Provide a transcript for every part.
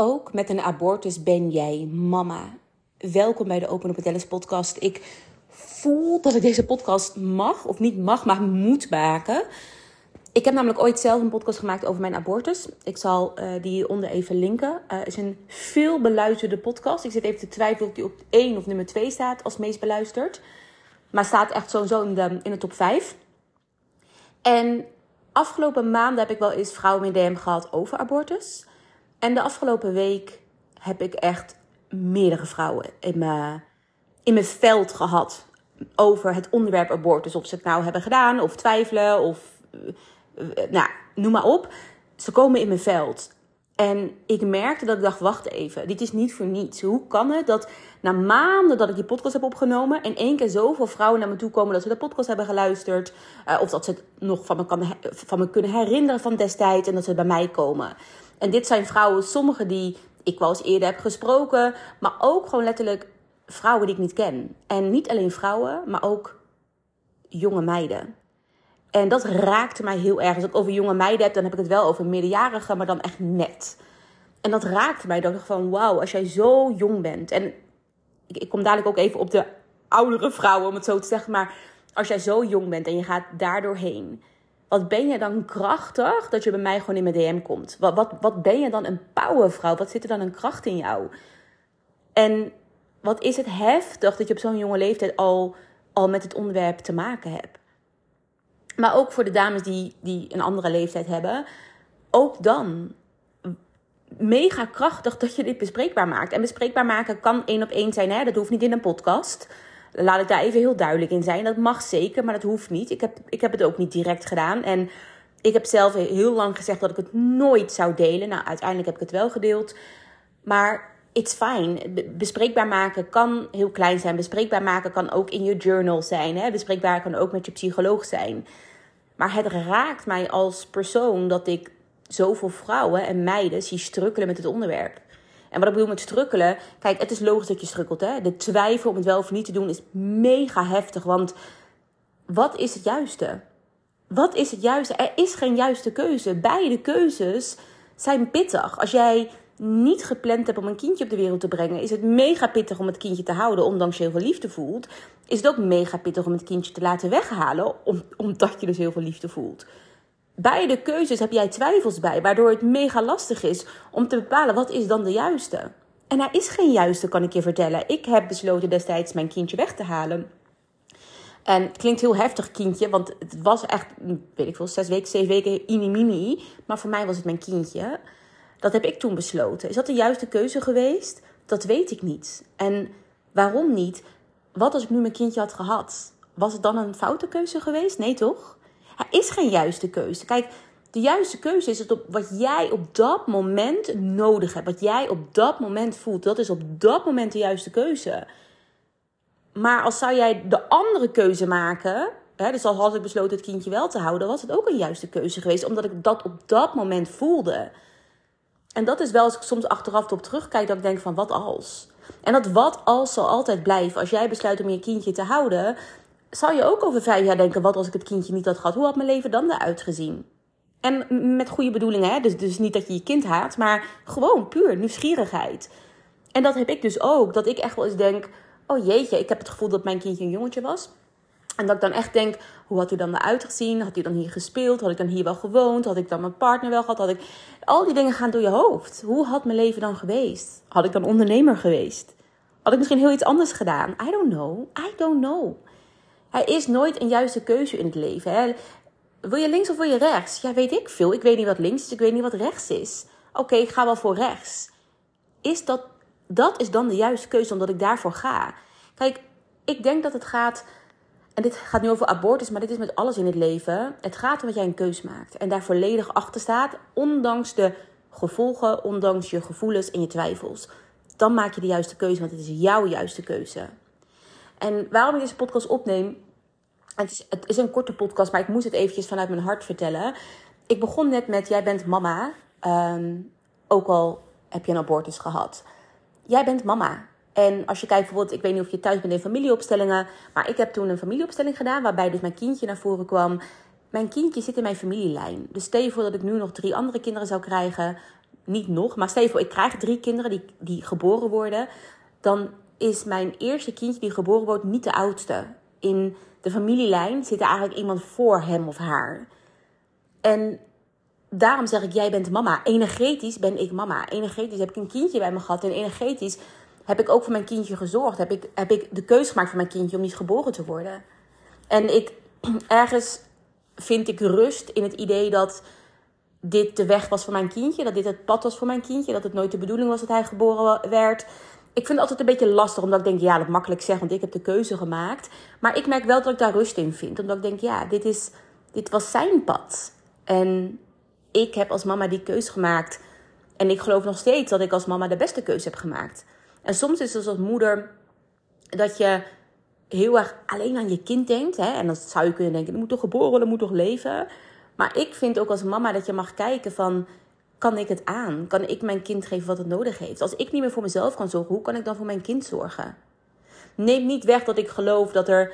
Ook met een abortus ben jij mama. Welkom bij de Open Up Dallas podcast. Ik voel dat ik deze podcast mag, of niet mag, maar moet maken. Ik heb namelijk ooit zelf een podcast gemaakt over mijn abortus. Ik zal uh, die hieronder even linken. Het uh, is een veel beluisterde podcast. Ik zit even te twijfelen of die op 1 of nummer 2 staat als meest beluisterd. Maar staat echt sowieso in de, in de top 5. En afgelopen maanden heb ik wel eens vrouwen in DM gehad over abortus. En de afgelopen week heb ik echt meerdere vrouwen in mijn, in mijn veld gehad over het onderwerp abortus. Of ze het nou hebben gedaan, of twijfelen, of nou, noem maar op. Ze komen in mijn veld. En ik merkte dat ik dacht, wacht even, dit is niet voor niets. Hoe kan het dat na maanden dat ik die podcast heb opgenomen... in één keer zoveel vrouwen naar me toe komen dat ze de podcast hebben geluisterd... Uh, of dat ze het nog van me, kan, van me kunnen herinneren van destijds en dat ze bij mij komen. En dit zijn vrouwen, sommige die ik wel eens eerder heb gesproken... maar ook gewoon letterlijk vrouwen die ik niet ken. En niet alleen vrouwen, maar ook jonge meiden. En dat raakte mij heel erg. Als ik over jonge meiden heb, dan heb ik het wel over meerderjarigen, maar dan echt net. En dat raakte mij. Dat ik van, wauw, als jij zo jong bent. En ik, ik kom dadelijk ook even op de oudere vrouwen, om het zo te zeggen. Maar als jij zo jong bent en je gaat daardoor heen. Wat ben je dan krachtig dat je bij mij gewoon in mijn DM komt? Wat, wat, wat ben je dan een powervrouw? Wat zit er dan een kracht in jou? En wat is het heftig dat je op zo'n jonge leeftijd al, al met het onderwerp te maken hebt? Maar ook voor de dames die, die een andere leeftijd hebben. Ook dan mega krachtig dat je dit bespreekbaar maakt. En bespreekbaar maken kan één op één zijn. Hè? Dat hoeft niet in een podcast. Laat ik daar even heel duidelijk in zijn. Dat mag zeker, maar dat hoeft niet. Ik heb, ik heb het ook niet direct gedaan. En ik heb zelf heel lang gezegd dat ik het nooit zou delen. Nou, uiteindelijk heb ik het wel gedeeld. Maar it's fine. Bespreekbaar maken kan heel klein zijn. Bespreekbaar maken kan ook in je journal zijn. Hè? Bespreekbaar kan ook met je psycholoog zijn. Maar het raakt mij als persoon dat ik zoveel vrouwen en meiden zie strukkelen met het onderwerp. En wat ik bedoel met strukkelen, kijk, het is logisch dat je strukkelt. Hè? De twijfel om het wel of niet te doen is mega heftig. Want wat is het juiste? Wat is het juiste? Er is geen juiste keuze. Beide keuzes zijn pittig. Als jij niet gepland hebt om een kindje op de wereld te brengen, is het mega pittig om het kindje te houden, ondanks je heel veel liefde voelt. Is het ook mega pittig om het kindje te laten weghalen, omdat je dus heel veel liefde voelt. Beide keuzes heb jij twijfels bij, waardoor het mega lastig is om te bepalen wat is dan de juiste. En er is geen juiste, kan ik je vertellen. Ik heb besloten destijds mijn kindje weg te halen. En het klinkt heel heftig, kindje, want het was echt, weet ik veel, zes weken, zeven weken, inimini. Maar voor mij was het mijn kindje. Dat heb ik toen besloten. Is dat de juiste keuze geweest? Dat weet ik niet. En waarom niet? Wat als ik nu mijn kindje had gehad? Was het dan een foute keuze geweest? Nee, toch? Er is geen juiste keuze. Kijk, de juiste keuze is het op wat jij op dat moment nodig hebt. Wat jij op dat moment voelt. Dat is op dat moment de juiste keuze. Maar als zou jij de andere keuze maken. Hè, dus als had ik besloten het kindje wel te houden, was het ook een juiste keuze geweest. Omdat ik dat op dat moment voelde. En dat is wel als ik soms achteraf op terugkijk, dat ik denk van wat als? En dat wat als zal altijd blijven. Als jij besluit om je kindje te houden, zal je ook over vijf jaar denken: wat als ik het kindje niet had gehad? Hoe had mijn leven dan eruit gezien? En met goede bedoelingen, hè? Dus, dus niet dat je je kind haat, maar gewoon puur nieuwsgierigheid. En dat heb ik dus ook. Dat ik echt wel eens denk: oh jeetje, ik heb het gevoel dat mijn kindje een jongetje was. En dat ik dan echt denk, hoe had hij dan eruit gezien? Had hij dan hier gespeeld? Had ik dan hier wel gewoond? Had ik dan mijn partner wel gehad? Had ik... Al die dingen gaan door je hoofd. Hoe had mijn leven dan geweest? Had ik dan ondernemer geweest? Had ik misschien heel iets anders gedaan? I don't know. I don't know. Er is nooit een juiste keuze in het leven. Hè? Wil je links of wil je rechts? Ja, weet ik veel. Ik weet niet wat links is, ik weet niet wat rechts is. Oké, ik ga wel voor rechts. Is dat, dat is dan de juiste keuze omdat ik daarvoor ga. Kijk, ik denk dat het gaat en dit gaat nu over abortus, maar dit is met alles in het leven. Het gaat om dat jij een keus maakt en daar volledig achter staat, ondanks de gevolgen, ondanks je gevoelens en je twijfels. Dan maak je de juiste keuze, want het is jouw juiste keuze. En waarom ik deze podcast opneem, het is, het is een korte podcast, maar ik moest het eventjes vanuit mijn hart vertellen. Ik begon net met, jij bent mama, ehm, ook al heb je een abortus gehad. Jij bent mama. En als je kijkt bijvoorbeeld, ik weet niet of je thuis bent in familieopstellingen, maar ik heb toen een familieopstelling gedaan waarbij dus mijn kindje naar voren kwam. Mijn kindje zit in mijn familielijn. Dus stel je voor dat ik nu nog drie andere kinderen zou krijgen. niet nog, maar stel je voor, ik krijg drie kinderen die, die geboren worden. Dan is mijn eerste kindje die geboren wordt niet de oudste. In de familielijn zit er eigenlijk iemand voor hem of haar. En daarom zeg ik, jij bent mama. Energetisch ben ik mama. Energetisch heb ik een kindje bij me gehad. En energetisch heb ik ook voor mijn kindje gezorgd. Heb ik, heb ik de keuze gemaakt voor mijn kindje om niet geboren te worden. En ik, ergens vind ik rust in het idee dat dit de weg was voor mijn kindje. Dat dit het pad was voor mijn kindje. Dat het nooit de bedoeling was dat hij geboren werd. Ik vind het altijd een beetje lastig, omdat ik denk, ja, dat makkelijk zeg, want ik heb de keuze gemaakt. Maar ik merk wel dat ik daar rust in vind. Omdat ik denk, ja, dit, is, dit was zijn pad. En ik heb als mama die keuze gemaakt. En ik geloof nog steeds dat ik als mama de beste keuze heb gemaakt. En soms is het als moeder dat je heel erg alleen aan je kind denkt. Hè? En dan zou je kunnen denken, dat moet toch geboren worden, moet toch leven. Maar ik vind ook als mama dat je mag kijken van... Kan ik het aan? Kan ik mijn kind geven wat het nodig heeft? Als ik niet meer voor mezelf kan zorgen, hoe kan ik dan voor mijn kind zorgen? Neem niet weg dat ik geloof dat er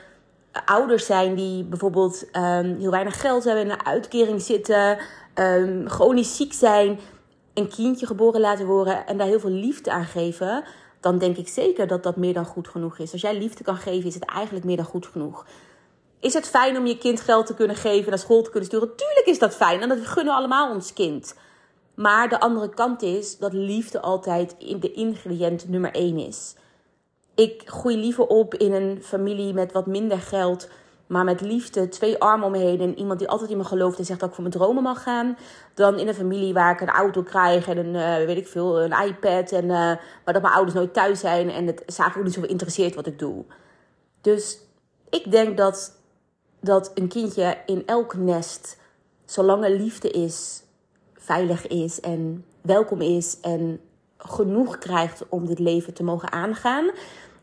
ouders zijn die bijvoorbeeld um, heel weinig geld hebben, in een uitkering zitten, um, chronisch ziek zijn, een kindje geboren laten worden en daar heel veel liefde aan geven, dan denk ik zeker dat dat meer dan goed genoeg is. Als jij liefde kan geven, is het eigenlijk meer dan goed genoeg. Is het fijn om je kind geld te kunnen geven, naar school te kunnen sturen? Tuurlijk is dat fijn en dat gunnen we allemaal ons kind. Maar de andere kant is dat liefde altijd de ingrediënt nummer één is. Ik groei liever op in een familie met wat minder geld, maar met liefde, twee armen om me heen en iemand die altijd in me gelooft en zegt dat ik voor mijn dromen mag gaan, dan in een familie waar ik een auto krijg en een, uh, weet ik veel, een iPad en maar dat mijn ouders nooit thuis zijn en het zaken ook niet zo interesseert wat ik doe. Dus ik denk dat, dat een kindje in elk nest, zolang er liefde is, veilig is en welkom is en genoeg krijgt om dit leven te mogen aangaan.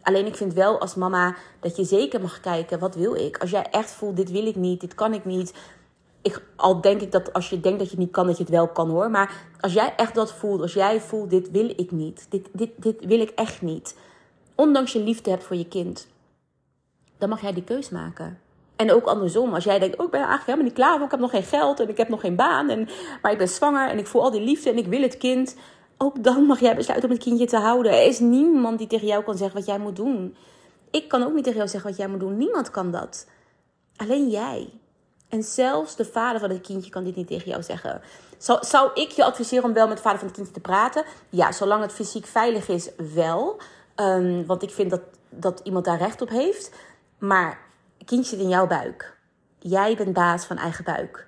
Alleen ik vind wel als mama dat je zeker mag kijken, wat wil ik? Als jij echt voelt, dit wil ik niet, dit kan ik niet. Ik, al denk ik dat als je denkt dat je het niet kan, dat je het wel kan hoor. Maar als jij echt dat voelt, als jij voelt, dit wil ik niet. Dit, dit, dit wil ik echt niet. Ondanks je liefde hebt voor je kind. Dan mag jij die keus maken. En ook andersom, als jij denkt, oh, ik ben eigenlijk helemaal niet klaar, want ik heb nog geen geld en ik heb nog geen baan, en, maar ik ben zwanger en ik voel al die liefde en ik wil het kind. Ook dan mag jij besluiten om het kindje te houden. Er is niemand die tegen jou kan zeggen wat jij moet doen. Ik kan ook niet tegen jou zeggen wat jij moet doen. Niemand kan dat. Alleen jij. En zelfs de vader van het kindje kan dit niet tegen jou zeggen. Zou, zou ik je adviseren om wel met de vader van het kindje te praten? Ja, zolang het fysiek veilig is, wel. Um, want ik vind dat, dat iemand daar recht op heeft. Maar kindje zit in jouw buik. Jij bent baas van eigen buik.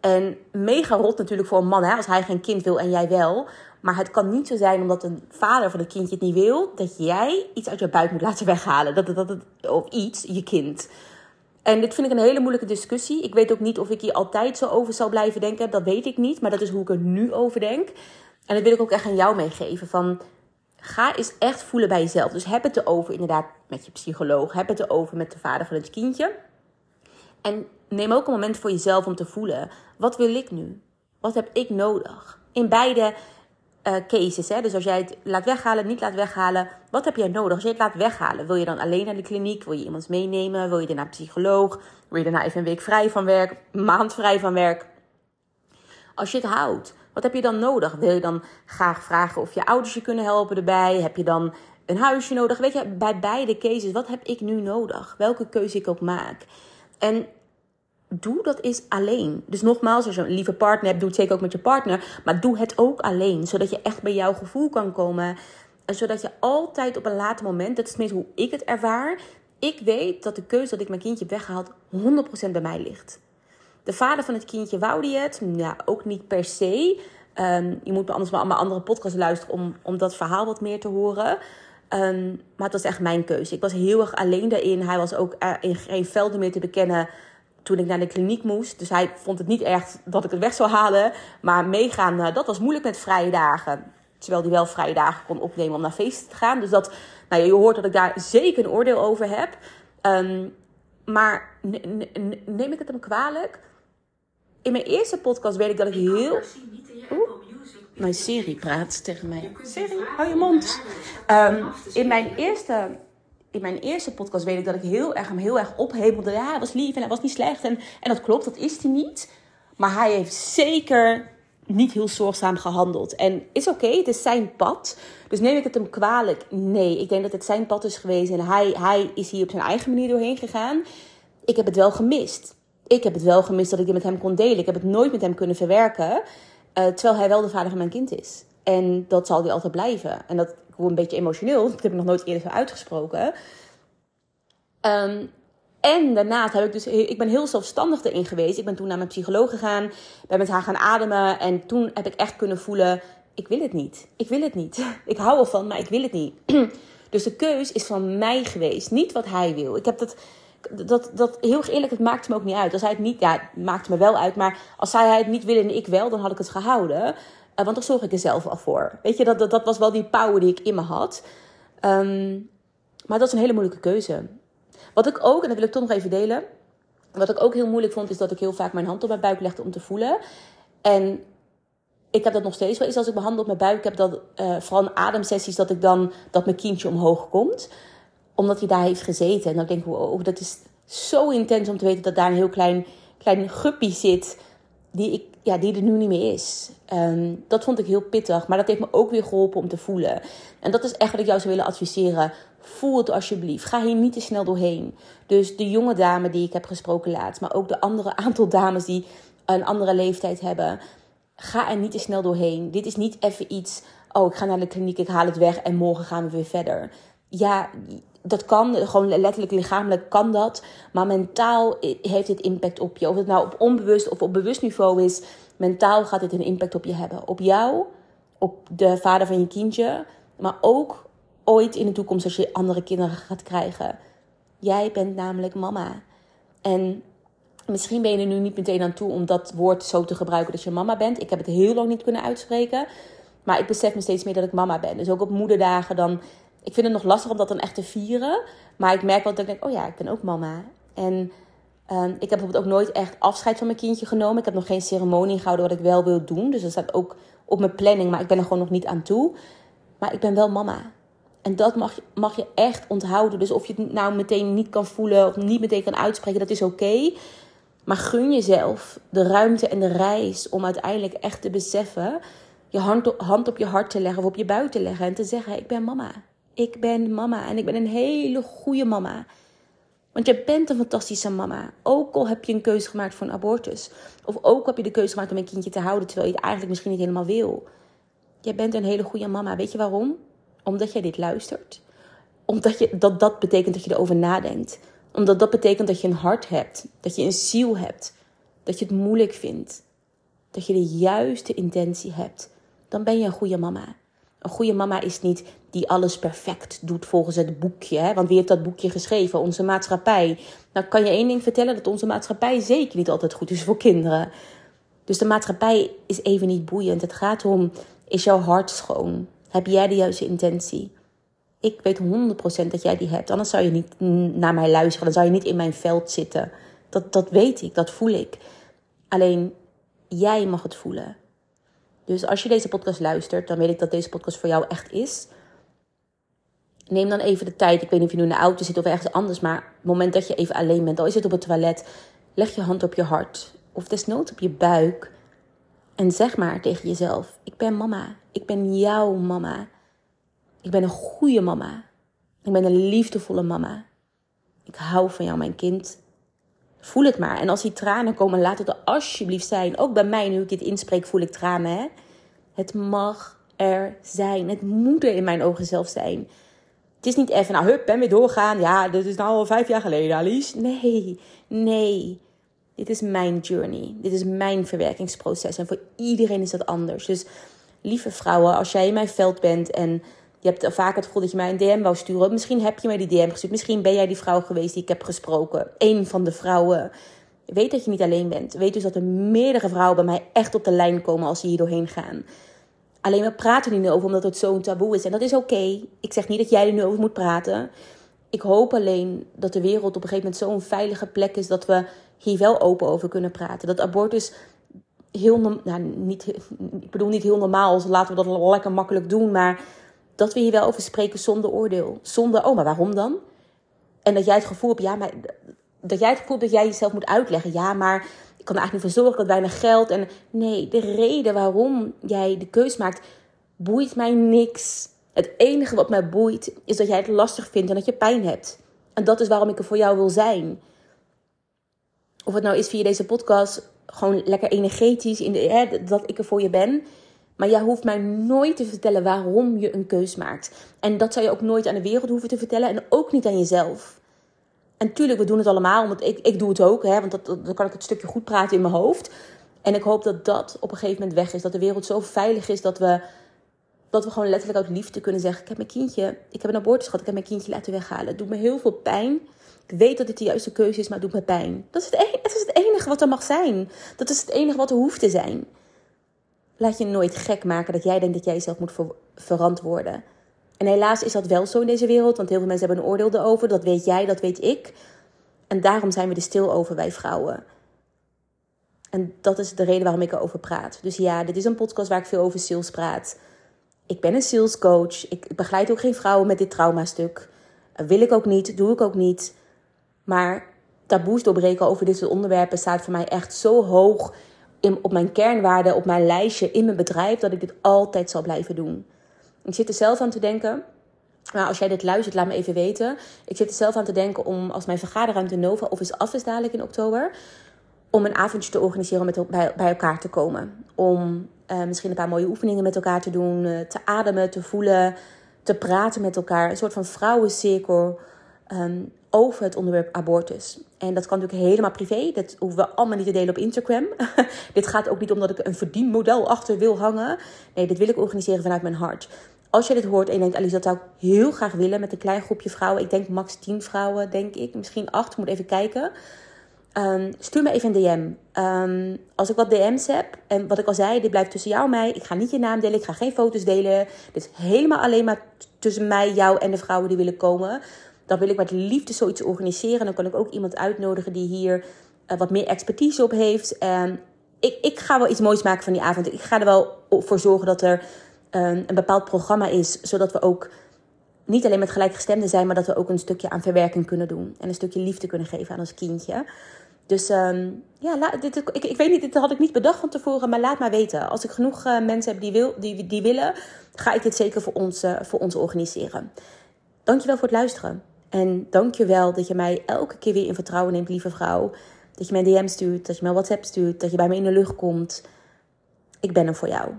En mega rot natuurlijk voor een man, hè, als hij geen kind wil en jij wel. Maar het kan niet zo zijn omdat een vader van het kindje het niet wil, dat jij iets uit je buik moet laten weghalen. Dat, dat, dat, of iets, je kind. En dit vind ik een hele moeilijke discussie. Ik weet ook niet of ik hier altijd zo over zal blijven denken. Dat weet ik niet. Maar dat is hoe ik er nu over denk. En dat wil ik ook echt aan jou meegeven. Van, ga eens echt voelen bij jezelf. Dus heb het erover inderdaad met je psycholoog. Heb het erover met de vader van het kindje. En neem ook een moment voor jezelf om te voelen. Wat wil ik nu? Wat heb ik nodig? In beide uh, cases. Hè? Dus als jij het laat weghalen, niet laat weghalen. Wat heb jij nodig? Als je het laat weghalen, wil je dan alleen naar de kliniek? Wil je iemand meenemen? Wil je een psycholoog? Wil je daarna even een week vrij van werk? Een maand vrij van werk? Als je het houdt, wat heb je dan nodig? Wil je dan graag vragen of je ouders je kunnen helpen erbij? Heb je dan een huisje nodig? Weet je, bij beide cases, wat heb ik nu nodig? Welke keuze ik ook maak. En doe dat is alleen. Dus nogmaals, als je een lieve partner hebt, doe het zeker ook met je partner. Maar doe het ook alleen, zodat je echt bij jouw gevoel kan komen. En zodat je altijd op een later moment, dat is tenminste hoe ik het ervaar. Ik weet dat de keuze dat ik mijn kindje heb weggehaald 100% bij mij ligt. De vader van het kindje wou die het. Ja, ook niet per se. Um, je moet anders maar mijn andere podcast luisteren om, om dat verhaal wat meer te horen. Um, maar het was echt mijn keuze. Ik was heel erg alleen daarin. Hij was ook in geen velden meer te bekennen toen ik naar de kliniek moest. Dus hij vond het niet erg dat ik het weg zou halen. Maar meegaan, uh, dat was moeilijk met vrije dagen. Terwijl hij wel vrije dagen kon opnemen om naar feesten te gaan. Dus dat, nou, je hoort dat ik daar zeker een oordeel over heb. Um, maar neem ik het hem kwalijk? In mijn eerste podcast weet ik dat ik heel. Oeh, mijn serie praat tegen mij. Siri, hou je mond. Um, in mijn eerste in mijn eerste podcast weet ik dat ik heel erg hem heel erg ophemelde. Ja, hij was lief en hij was niet slecht. En, en dat klopt, dat is hij niet. Maar hij heeft zeker niet heel zorgzaam gehandeld. En is oké, het is zijn pad. Dus neem ik het hem kwalijk? Nee, ik denk dat het zijn pad is geweest en hij, hij is hier op zijn eigen manier doorheen gegaan. Ik heb het wel gemist. Ik heb het wel gemist dat ik dit met hem kon delen. Ik heb het nooit met hem kunnen verwerken. Uh, terwijl hij wel de vader van mijn kind is. En dat zal hij altijd blijven. En dat, ik een beetje emotioneel. Dat heb ik nog nooit eerder zo uitgesproken. Um, en daarnaast heb ik dus, ik ben heel zelfstandig erin geweest. Ik ben toen naar mijn psycholoog gegaan, ben met haar gaan ademen. En toen heb ik echt kunnen voelen, ik wil het niet. Ik wil het niet. Ik hou ervan, maar ik wil het niet. Dus de keus is van mij geweest, niet wat hij wil. Ik heb dat, dat, dat heel eerlijk, het maakt me ook niet uit. Als hij het niet, ja, het maakt me wel uit. Maar als zij het niet wil en ik wel, dan had ik het gehouden. Uh, want dan zorg ik er zelf al voor. Weet je, dat, dat, dat was wel die power die ik in me had. Um, maar dat is een hele moeilijke keuze. Wat ik ook, en dat wil ik toch nog even delen. Wat ik ook heel moeilijk vond, is dat ik heel vaak mijn hand op mijn buik legde om te voelen. En ik heb dat nog steeds wel eens als ik mijn hand op mijn buik heb. Dat, uh, vooral in ademsessies, dat ik dan, dat mijn kindje omhoog komt. Omdat hij daar heeft gezeten. En dan denk ik, wow, dat is zo intens om te weten dat daar een heel klein, klein guppy zit. Die, ik, ja, die er nu niet meer is. Um, dat vond ik heel pittig. Maar dat heeft me ook weer geholpen om te voelen. En dat is echt wat ik jou zou willen adviseren. Voel het alsjeblieft. Ga hier niet te snel doorheen. Dus de jonge dame die ik heb gesproken laatst, maar ook de andere aantal dames die een andere leeftijd hebben. Ga er niet te snel doorheen. Dit is niet even iets. Oh, ik ga naar de kliniek, ik haal het weg en morgen gaan we weer verder. Ja, dat kan, gewoon letterlijk lichamelijk kan dat. Maar mentaal heeft het impact op je. Of het nou op onbewust of op bewust niveau is. Mentaal gaat het een impact op je hebben. Op jou, op de vader van je kindje. Maar ook ooit in de toekomst als je andere kinderen gaat krijgen. Jij bent namelijk mama. En misschien ben je er nu niet meteen aan toe om dat woord zo te gebruiken dat je mama bent. Ik heb het heel lang niet kunnen uitspreken. Maar ik besef me steeds meer dat ik mama ben. Dus ook op moederdagen dan... Ik vind het nog lastig om dat dan echt te vieren. Maar ik merk wel dat ik denk, oh ja, ik ben ook mama. En um, ik heb bijvoorbeeld ook nooit echt afscheid van mijn kindje genomen. Ik heb nog geen ceremonie gehouden wat ik wel wil doen. Dus dat staat ook op mijn planning, maar ik ben er gewoon nog niet aan toe. Maar ik ben wel mama. En dat mag, mag je echt onthouden. Dus of je het nou meteen niet kan voelen of niet meteen kan uitspreken, dat is oké. Maar gun jezelf de ruimte en de reis om uiteindelijk echt te beseffen, je hand op, hand op je hart te leggen of op je buik te leggen en te zeggen: Ik ben mama. Ik ben mama en ik ben een hele goede mama. Want je bent een fantastische mama. Ook al heb je een keuze gemaakt voor een abortus. Of ook al heb je de keuze gemaakt om een kindje te houden terwijl je het eigenlijk misschien niet helemaal wil. Je bent een hele goede mama. Weet je waarom? Omdat jij dit luistert. Omdat je, dat, dat betekent dat je erover nadenkt. Omdat dat betekent dat je een hart hebt. Dat je een ziel hebt. Dat je het moeilijk vindt. Dat je de juiste intentie hebt. Dan ben je een goede mama. Een goede mama is niet die alles perfect doet volgens het boekje. Hè? Want wie heeft dat boekje geschreven? Onze maatschappij. Nou kan je één ding vertellen: dat onze maatschappij zeker niet altijd goed is voor kinderen. Dus de maatschappij is even niet boeiend. Het gaat om: is jouw hart schoon? Heb jij de juiste intentie? Ik weet 100% dat jij die hebt. Anders zou je niet naar mij luisteren. Dan zou je niet in mijn veld zitten. Dat, dat weet ik, dat voel ik. Alleen jij mag het voelen. Dus als je deze podcast luistert, dan weet ik dat deze podcast voor jou echt is. Neem dan even de tijd. Ik weet niet of je nu in de auto zit of ergens anders. Maar het moment dat je even alleen bent, al is het op het toilet, leg je hand op je hart. Of desnoods op je buik. En zeg maar tegen jezelf: Ik ben mama. Ik ben jouw mama. Ik ben een goede mama. Ik ben een liefdevolle mama. Ik hou van jou, mijn kind. Voel het maar. En als die tranen komen, laat het er alsjeblieft zijn. Ook bij mij, nu ik dit inspreek, voel ik tranen. Hè? Het mag er zijn. Het moet er in mijn ogen zelf zijn. Het is niet even, nou hup, en weer doorgaan. Ja, dat is nou al vijf jaar geleden, Alice. Nee, nee. Dit is mijn journey. Dit is mijn verwerkingsproces. En voor iedereen is dat anders. Dus lieve vrouwen, als jij in mijn veld bent en je hebt vaak het gevoel dat je mij een DM wou sturen. Misschien heb je mij die DM gestuurd. Misschien ben jij die vrouw geweest die ik heb gesproken. Eén van de vrouwen. Weet dat je niet alleen bent. Weet dus dat er meerdere vrouwen bij mij echt op de lijn komen als ze hier doorheen gaan. Alleen we praten er niet over omdat het zo'n taboe is. En dat is oké. Ik zeg niet dat jij er nu over moet praten. Ik hoop alleen dat de wereld op een gegeven moment zo'n veilige plek is dat we hier wel open over kunnen praten. Dat abortus heel, nou, niet, ik bedoel niet heel normaal, dus laten we dat lekker makkelijk doen, maar dat we hier wel over spreken zonder oordeel. Zonder, oh, maar waarom dan? En dat jij het gevoel hebt, ja, maar dat jij het gevoel dat jij jezelf moet uitleggen. Ja, maar kan er eigenlijk niet voor zorgen, ik had weinig geld. En nee, de reden waarom jij de keus maakt, boeit mij niks. Het enige wat mij boeit, is dat jij het lastig vindt en dat je pijn hebt. En dat is waarom ik er voor jou wil zijn. Of het nou is via deze podcast, gewoon lekker energetisch, in de, hè, dat ik er voor je ben. Maar jij hoeft mij nooit te vertellen waarom je een keus maakt. En dat zou je ook nooit aan de wereld hoeven te vertellen. En ook niet aan jezelf. En tuurlijk, we doen het allemaal. Want ik, ik doe het ook. Hè, want dat, dan kan ik het stukje goed praten in mijn hoofd. En ik hoop dat dat op een gegeven moment weg is. Dat de wereld zo veilig is dat we, dat we gewoon letterlijk uit liefde kunnen zeggen: Ik heb mijn kindje, ik heb een abortus gehad, ik heb mijn kindje laten weghalen. Het doet me heel veel pijn. Ik weet dat dit de juiste keuze is, maar het doet me pijn. Dat is het, enige, het is het enige wat er mag zijn. Dat is het enige wat er hoeft te zijn. Laat je nooit gek maken dat jij denkt dat jij jezelf moet verantwoorden. En helaas is dat wel zo in deze wereld, want heel veel mensen hebben een oordeel erover. Dat weet jij, dat weet ik. En daarom zijn we er stil over, wij vrouwen. En dat is de reden waarom ik erover praat. Dus ja, dit is een podcast waar ik veel over sales praat. Ik ben een salescoach. Ik begeleid ook geen vrouwen met dit traumastuk. Wil ik ook niet, doe ik ook niet. Maar taboes doorbreken over dit soort onderwerpen staat voor mij echt zo hoog op mijn kernwaarden, op mijn lijstje in mijn bedrijf, dat ik dit altijd zal blijven doen. Ik zit er zelf aan te denken. Nou, als jij dit luistert, laat me even weten. Ik zit er zelf aan te denken om, als mijn vergaderruimte Nova Office af is dadelijk in oktober, om een avondje te organiseren om met, bij, elkaar te komen. Om uh, misschien een paar mooie oefeningen met elkaar te doen, uh, te ademen, te voelen, te praten met elkaar. Een soort van vrouwencirkel um, over het onderwerp abortus. En dat kan natuurlijk helemaal privé. Dat hoeven we allemaal niet te delen op Instagram. dit gaat ook niet omdat ik een verdienmodel achter wil hangen. Nee, dit wil ik organiseren vanuit mijn hart. Als je dit hoort en je denkt, Alice, dat zou ik heel graag willen met een klein groepje vrouwen. Ik denk max 10 vrouwen, denk ik. Misschien 8, ik moet even kijken. Um, stuur me even een DM. Um, als ik wat DM's heb, en wat ik al zei, dit blijft tussen jou en mij. Ik ga niet je naam delen, ik ga geen foto's delen. Dit is helemaal alleen maar tussen mij, jou en de vrouwen die willen komen. Dan wil ik met liefde zoiets organiseren. Dan kan ik ook iemand uitnodigen die hier uh, wat meer expertise op heeft. Um, ik, ik ga wel iets moois maken van die avond. Ik ga er wel voor zorgen dat er um, een bepaald programma is, zodat we ook niet alleen met gelijkgestemden zijn, maar dat we ook een stukje aan verwerking kunnen doen. En een stukje liefde kunnen geven aan ons kindje. Dus um, ja, dit, ik, ik weet niet, dit had ik niet bedacht van tevoren, maar laat maar weten. Als ik genoeg uh, mensen heb die, wil, die, die willen, ga ik dit zeker voor ons, uh, voor ons organiseren. Dankjewel voor het luisteren. En dankjewel dat je mij elke keer weer in vertrouwen neemt, lieve vrouw. Dat je mij DM stuurt, dat je mij WhatsApp stuurt, dat je bij me in de lucht komt. Ik ben er voor jou.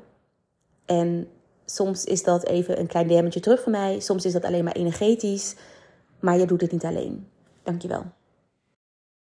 En soms is dat even een klein DM'tje terug van mij. Soms is dat alleen maar energetisch. Maar je doet het niet alleen. Dankjewel.